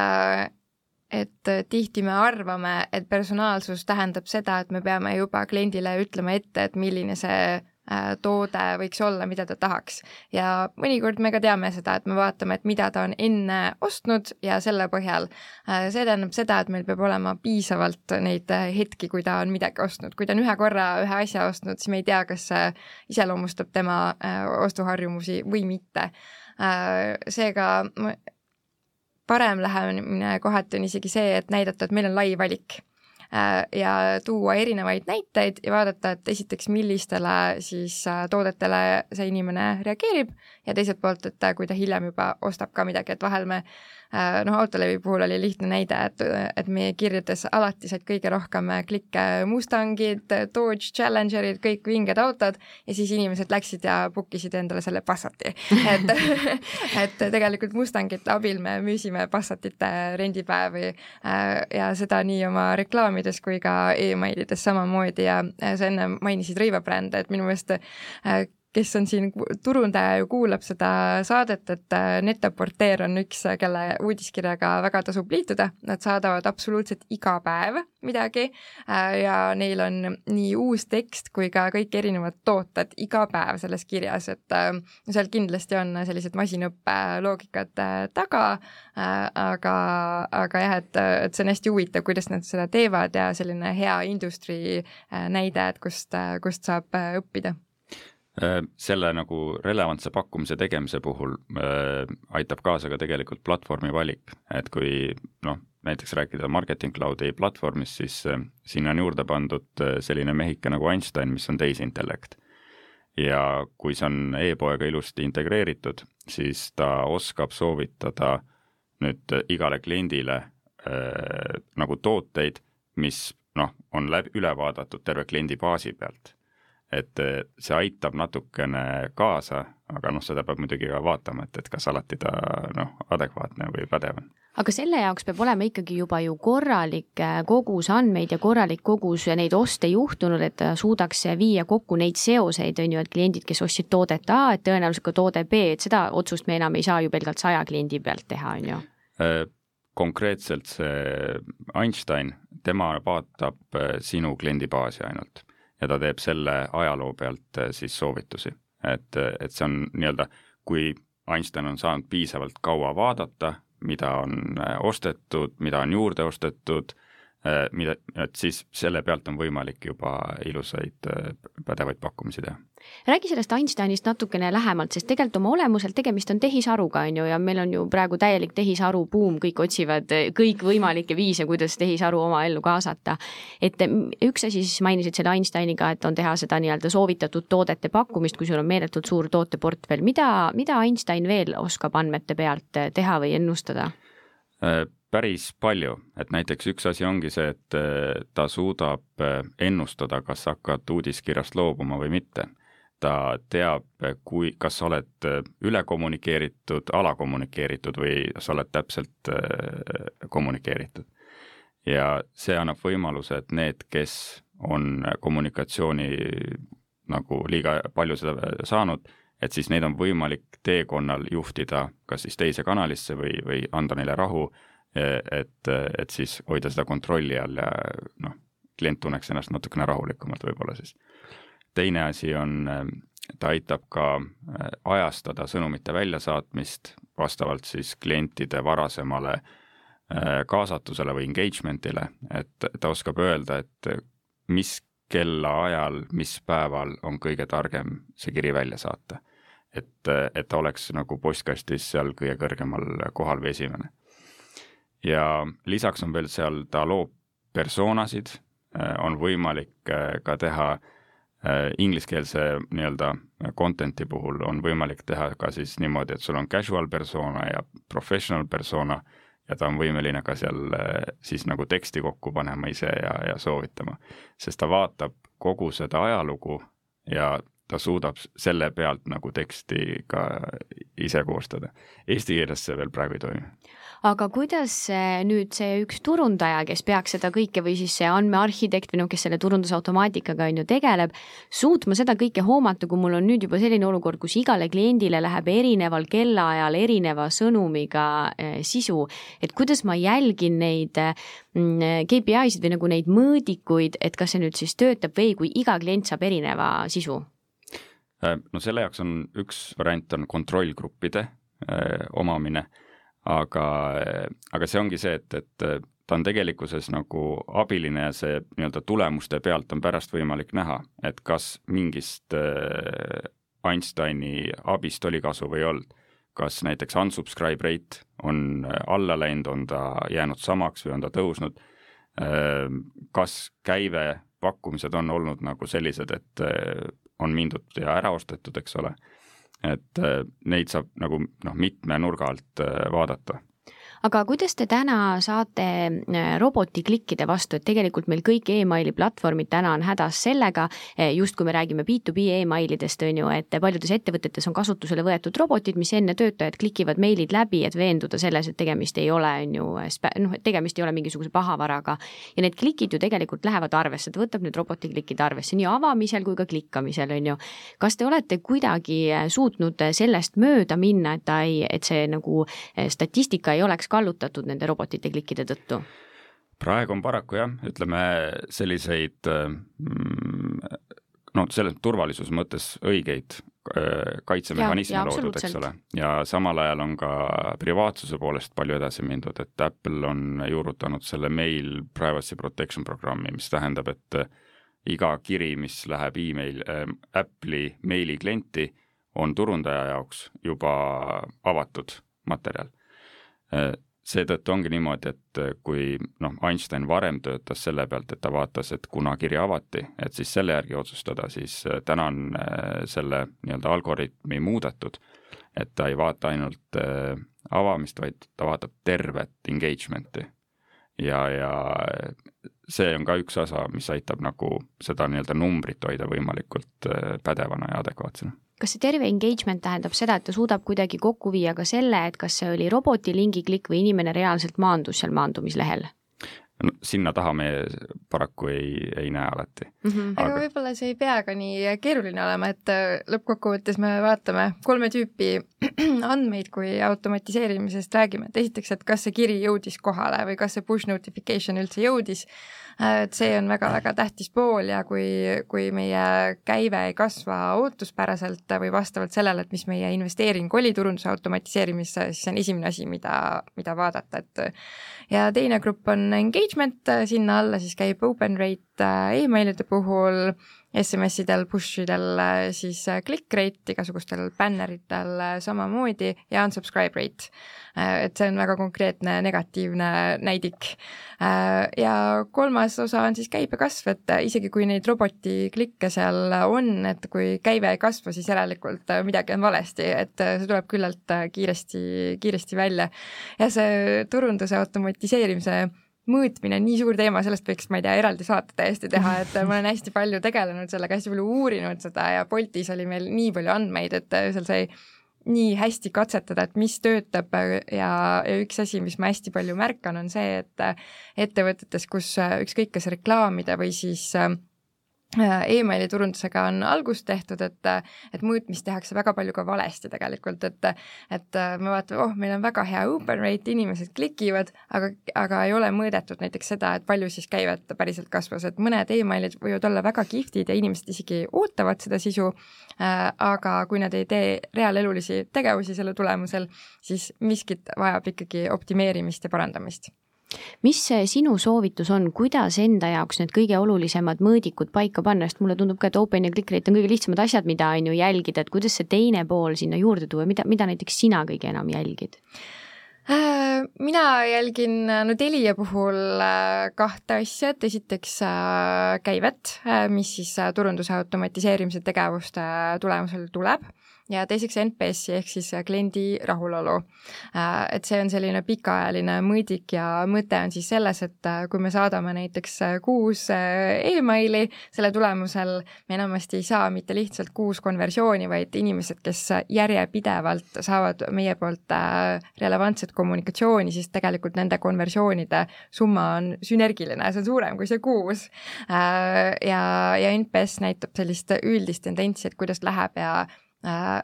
et tihti me arvame, et personaalsus tähendab seda, et me peame juba kliendile ütlema ette, et milline see Äh, toode võiks olla, mida ta tahaks. ja mõnikord me ka teame seda, et me vaatame, et mida ta on enne ostnud ja selle põhjal. Äh, see tähendab seda, et meil peab olema piisavalt neid äh, hetki, kui ta on midagi ostnud. kui ta on ühe korra ühe asja ostnud, siis me ei tea, kas see iseloomustab tema ostuharjumusi või mitte. seega parem lähenemine kohati on isegi see, et näidata, et meil on lai valik Äh, ja tuua erinevaid näiteid ja vaadata, et esiteks, millistele siis äh, toodetele see inimene reageerib ja teiselt poolt, et äh, kui ta hiljem juba ostab ka midagi, et vahel me noh, Autolevi puhul oli lihtne näide, et, et meie kirjades alati said kõige rohkem klikke Mustangid, Dodge Challengerid, kõik vinged autod ja siis inimesed läksid ja book isid endale selle Passati. et, et tegelikult Mustangite abil me müüsime Passatite rendipäevi ja seda nii oma reklaami reklaamides kui ka emailides samamoodi ja sa enne mainisid rõivabrände, et minu meelest äh, kes on siin turundaja ju kuulab seda saadet, et äh, Netaporteer on üks, kelle uudiskirjaga väga tasub liituda, nad saadavad absoluutselt iga päev midagi äh, ja neil on nii uus tekst kui ka kõik erinevad tooted iga päev selles kirjas, et äh, seal kindlasti on sellised masinõppe loogikad taga, aga, aga jah, et, et see on hästi huvitav, kuidas nad seda teevad ja selline hea industry näide, et kust, kust saab õppida. Äh, selle nagu relevantse pakkumise tegemise puhul äh, aitab kaasa ka tegelikult platvormi valik, et kui noh, näiteks rääkida Marketing Cloudi platvormist, siis äh, sinna on juurde pandud äh, selline mehike nagu Einstein, mis on tehisintellekt. ja kui see on e-poega ilusti integreeritud, siis ta oskab soovitada nüüd igale kliendile äh, nagu tooteid, mis noh, on läbi, üle vaadatud terve kliendi baasi pealt et eh, see aitab natukene kaasa, aga noh, seda peab muidugi ka vaatama, et, et kas alati ta noh, adekvaatne või pädev on. aga selle jaoks peab olema ikkagi juba ju korralik eh, kogus andmeid ja korralik kogus neid oste juhtunud, et ta suudaks viia kokku neid seoseid, on ju, et kliendid, kes ostsid toodet A, et tõenäoliselt ka toode B, et seda otsust me enam ei saa ju pelgalt saja kliendi pealt teha, on ju konkreetselt see Einstein, tema vaatab sinu kliendibaasi ainult ja ta teeb selle ajaloo pealt siis soovitusi. et, et see on nii-öelda, kui Einstein on saanud piisavalt kaua vaadata, mida on ostetud, mida on juurde ostetud mida, et siis selle pealt on võimalik juba ilusaid pädevaid pakkumisi teha. Räägi sellest Einsteinist natukene lähemalt, sest tegelikult oma olemuselt tegemist on tehisaruga, on ju, ja meil on ju praegu täielik tehisaru buum, kõik otsivad äh, kõikvõimalikke viise, kuidas tehisaru oma ellu kaasata. et üks asi siis mainisid selle Einsteiniga, et on teha seda nii-öelda soovitatud toodete pakkumist, kui sul on meeletult suur tooteportfell, mida, mida Einstein veel oskab andmete pealt teha või ennustada? päris palju, et näiteks üks asi ongi see, et äh, ta suudab äh, ennustada, kas hakkad uudiskirjast loobuma või mitte. Ta teab, äh, kui, kas sa oled ülekommunikeeritud, alakommunikeeritud või sa oled täpselt kommunikeeritud. ja see annab võimaluse, et need, kes on kommunikatsiooni nagu liiga palju seda saanud, et siis neid on võimalik teekonnal juhtida kas siis teise kanalisse või, või anda neile rahu et, et siis hoida seda kontrolli all ja noh, klient tunneks ennast natukene rahulikumalt võib-olla siis. Teine asi on, ta aitab ka äh, ajastada sõnumite väljasaatmist vastavalt siis klientide varasemale äh, kaasatusele või engagement'ile, et ta oskab öelda, et mis kellaajal, mis päeval on kõige targem see kiri välja saata. et, et ta oleks nagu postkastis seal kõige kõrgemal kohal või esimene ja lisaks on veel seal, ta loob persoonasid, äh, on võimalik ka teha äh, ingliskeelse nii-öelda content'i puhul on võimalik teha ka siis niimoodi, et sul on casual persona ja professional persona ja ta on võimeline ka seal siis nagu teksti kokku panema ise ja, ja soovitama. sest ta vaatab kogu seda ajalugu ja ta suudab selle pealt nagu teksti ka ise koostada. Eesti keeles see veel praegu ei toimi aga kuidas nüüd see üks turundaja, kes peaks seda kõike või siis see andmearhitekt või noh, kes selle turundusautomaatikaga on ju tegeleb, suutma seda kõike hoomata, kui mul on nüüd juba selline olukord, kus igale kliendile läheb erineval kellaajal erineva sõnumiga eh, sisu, et kuidas ma jälgin neid mm, KPI-sid või nagu neid mõõdikuid, et kas see nüüd siis töötab või kui iga klient saab erineva sisu? Äh, no selle jaoks on üks variant on kontrollgruppide äh, omamine aga, aga see ongi see, et, et ta on tegelikkuses nagu abiline ja see nii-öelda tulemuste pealt on pärast võimalik näha, et kas mingist äh, Einsteini abist oli kasu või ei olnud. kas näiteks unsubscribe rate on äh, alla läinud, on ta jäänud samaks või on ta tõusnud, äh, kas käive, pakkumised on olnud nagu sellised, et on mindud ja ära ostetud, eks ole. Et äh, neid saab nagu noh, mitme nurga alt äh, vaadata aga kuidas te täna saate äh, robotiklikkide vastu, et tegelikult meil kõik emaili platvormid täna on hädas sellega, äh, just kui me räägime B2B emailidest, on ju, et paljudes ettevõtetes on kasutusele võetud robotid, mis enne töötajad klikivad meilid läbi, et veenduda selles, et tegemist ei ole, on ju, noh, et tegemist ei ole mingisuguse pahavaraga. ja need klikid ju tegelikult lähevad arvesse, ta võtab need robotiklikid arvesse nii avamisel kui ka klikkamisel, on ju. kas te olete kuidagi äh, suutnud sellest mööda minna, et ta ei, et see nagu statistika ei oleks kallutatud nende robotite klikkide tõttu? praegu on paraku jah, ütleme selliseid mm, no selles turvalisuse mõttes õigeid äh, kaitsemehhanisme loodud, eks ole, ja samal ajal on ka privaatsuse poolest palju edasi mindud, et Apple on juurutanud selle mail privacy protection programmi, mis tähendab, et iga kiri, mis läheb email äh,, Apple'i meili klienti, on turundaja jaoks juba avatud materjal. Äh, seetõttu ongi niimoodi, et äh, kui noh, Einstein varem töötas selle pealt, et ta vaatas, et kuna kiri avati, et siis selle järgi otsustada, siis äh, täna on selle nii-öelda algoritmi muudetud, et ta ei vaata ainult avamist, vaid ta vaatab tervet engagement'i. ja, ja see on ka üks osa, mis aitab nagu seda nii-öelda numbrit hoida võimalikult pädevana ja adekvaatsena kas see terve engagement tähendab seda, et ta suudab kuidagi kokku viia ka selle, et kas see oli roboti lingiklikk või inimene reaalselt maandus seal maandumislehel? No sinna taha me paraku ei, ei näe alati mm. -hmm. aga, aga võib-olla see ei pea ka nii keeruline olema, et äh, lõppkokkuvõttes me vaatame kolme tüüpi andmeid, kui automatiseerimisest räägime, et esiteks, et kas see kiri jõudis kohale või kas see push notification üldse jõudis Äh, et see on väga-väga tähtis pool ja kui, kui meie käive ei kasva ootuspäraselt või vastavalt sellele, et mis meie investeering oli turunduse automatiseerimisse, siis see on esimene asi, mida, mida vaadata, et ja teine grupp on engagement, sinna alla siis käib open rate äh, emailide puhul SMS-idel, push idel, siis äh, click rate igasugustel bänneritel äh, samamoodi ja unsubscribe rate. Äh, et see on väga konkreetne negatiivne näidik. ja kolmas osa on siis käibekasv, et isegi kui neid roboti klikke seal on, et kui käive ei kasva, siis järelikult midagi on valesti, et see tuleb küllalt kiiresti, kiiresti välja. ja see turunduse automatiseerimise mõõtmine on nii suur teema, sellest võiks, ma ei tea, eraldi saate täiesti teha, et ma olen hästi palju tegelenud sellega, hästi palju uurinud seda ja Boltis oli meil nii palju andmeid, et seal sai nii hästi katsetada, et mis töötab ja, ja üks asi, mis ma hästi palju märkan, on see, et ettevõtetes, kus ükskõik kas reklaamida või siis Äh, emaili turundusega on algust tehtud, et, et mõõtmist tehakse väga palju ka valesti tegelikult, et et me vaatame, oh, meil on väga hea open rate, inimesed klikivad, aga, aga ei ole mõõdetud näiteks seda, et palju siis käivet päriselt kasvas, et mõned emailid võivad olla väga kihvtid ja inimesed isegi ootavad seda sisu äh,, aga kui nad ei tee reaalelulisi tegevusi selle tulemusel, siis miskit vajab ikkagi optimeerimist ja parandamist mis sinu soovitus on, kuidas enda jaoks need kõige olulisemad mõõdikud paika panna, sest mulle tundub ka, et open ja click rate on kõige lihtsamad asjad, mida on ju jälgida, et kuidas see teine pool sinna juurde tuua, mida, mida näiteks sina kõige enam jälgid? Äh, mina jälgin no Telia puhul äh, kahte asja, et esiteks äh, käivet, mis siis turunduse automatiseerimise tegevuste tulemusel tuleb ja teiseks NPS-i ehk siis äh, kliendi rahulolu. Äh, et see on selline pikaajaline mõõdik ja mõte on siis selles, et äh, kui me saadame näiteks kuus emaili, selle tulemusel me enamasti ei saa mitte lihtsalt kuus konversiooni, vaid inimesed, kes järjepidevalt saavad meie poolt relevantset kommunikatsiooni, siis tegelikult nende konversioonide summa on sünergiline, see on suurem kui see kuus. ja, ja NPS näitab sellist üldist tendentsi, et kuidas läheb ja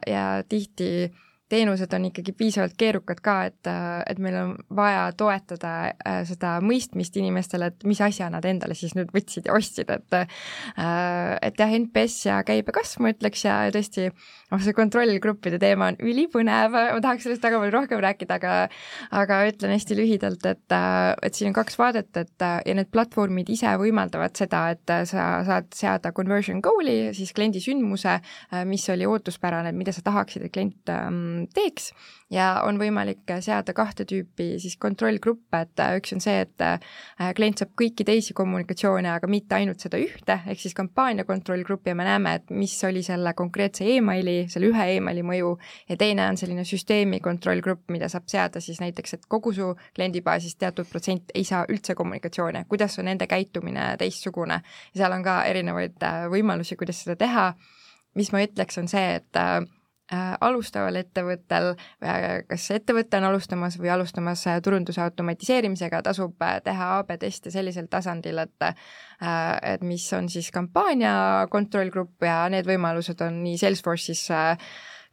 ja tihti teenused on ikkagi piisavalt keerukad ka, et, et meil on vaja toetada äh, seda mõistmist inimestele, et mis asja nad endale siis nüüd võtsid ja ostsid, et äh, et jah, NPS ja käibekasv, ma ütleks, ja tõesti noh, see kontrollgruppide teema on ülipõnev, ma tahaks sellest väga palju rohkem rääkida, aga aga ütlen hästi lühidalt, et, et siin on kaks vaadet, et ja need platvormid ise võimaldavad seda, et sa saad seada conversion goal'i, siis kliendi sündmuse, mis oli ootuspärane, mida sa tahaksid, et klient ähm, teeks ja on võimalik seada kahte tüüpi siis kontrollgruppe, et äh, üks on see, et äh, klient saab kõiki teisi kommunikatsioone, aga mitte ainult seda ühte, ehk siis kampaania kontrollgrupi ja me näeme, et mis oli selle konkreetse emaili, selle ühe emaili mõju ja teine on selline süsteemi kontrollgrupp, mida saab seada siis näiteks, et kogu su kliendibaasist teatud protsent ei saa üldse kommunikatsioone, kuidas on nende käitumine teistsugune? Ja seal on ka erinevaid äh, võimalusi, kuidas seda teha. Mis ma ütleks, on see, et alustaval ettevõttel, äh, kas ettevõte on alustamas või alustamas äh, turunduse automatiseerimisega, tasub teha AB teste sellisel tasandil, et et mis on siis kampaania kontrollgrupp ja need võimalused on nii Salesforce'is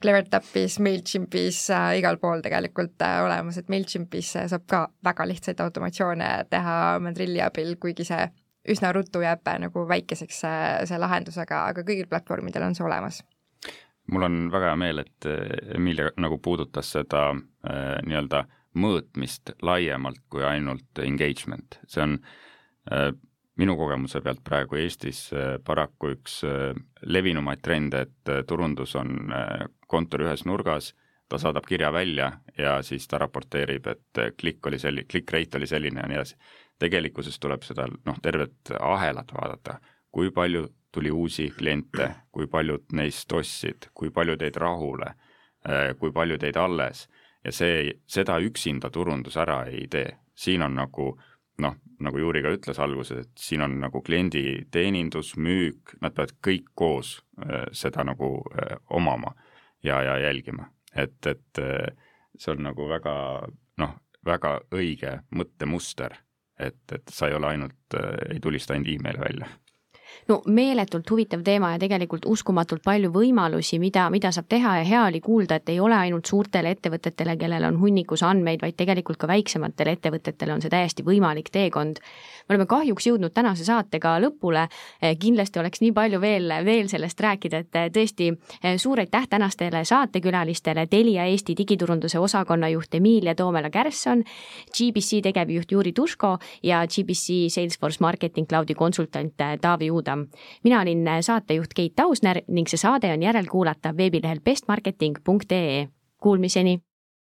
CleverTapis, MailChimpis äh,, igal pool tegelikult äh, olemas, et MailChimpis saab ka väga lihtsaid automatsioone teha Madrilli abil, kuigi see üsna ruttu jääb nagu väikeseks see lahendus, aga, aga kõigil platvormidel on see olemas mul on väga hea meel, et eh, Emilia nagu puudutas seda äh, nii-öelda mõõtmist laiemalt kui ainult engagement, see on äh, minu kogemuse pealt praegu Eestis äh, paraku üks levinumaid trende, et turundus on kontori ühes nurgas, ta saadab kirja välja ja siis ta raporteerib, et klikk oli selline, click rate oli selline ja nii edasi. tegelikkuses tuleb seda noh, tervet ahelat vaadata, kui palju tuli uusi kliente, kui paljud neist ostsid, kui palju teid rahule, äh, kui palju teid alles ja see, seda üksinda turundus ära ei tee. siin on nagu noh, nagu Juri ka ütles alguses, et siin on nagu kliendi teenindus, müük, nad peavad kõik koos äh, seda nagu äh, omama ja, ja jälgima. et, et see on nagu väga noh, väga õige mõttemuster, et, et sa ei ole ainult, ei tulista ainult emaili välja no meeletult huvitav teema ja tegelikult uskumatult palju võimalusi, mida, mida saab teha ja hea oli kuulda, et ei ole ainult suurtele ettevõtetele, kellel on hunnikus andmeid, vaid tegelikult ka väiksematele ettevõtetele on see täiesti võimalik teekond. Me oleme kahjuks jõudnud tänase saatega lõpule, eh, kindlasti oleks nii palju veel, veel sellest rääkida, et eh, tõesti eh, suur aitäh tänastele saatekülalistele, Telia Eesti digiturunduse osakonna juht Emilia Toomela-Kärsson, GBC tegevjuht Juri Tuško ja GBC Salesforce Marketing Cloudi konsultant Taavi Uuda kuulata. mina olin saatejuht Keit Tausner ning see saade on järelkuulatav veebilehel bestmarketing.ee. Kuulmiseni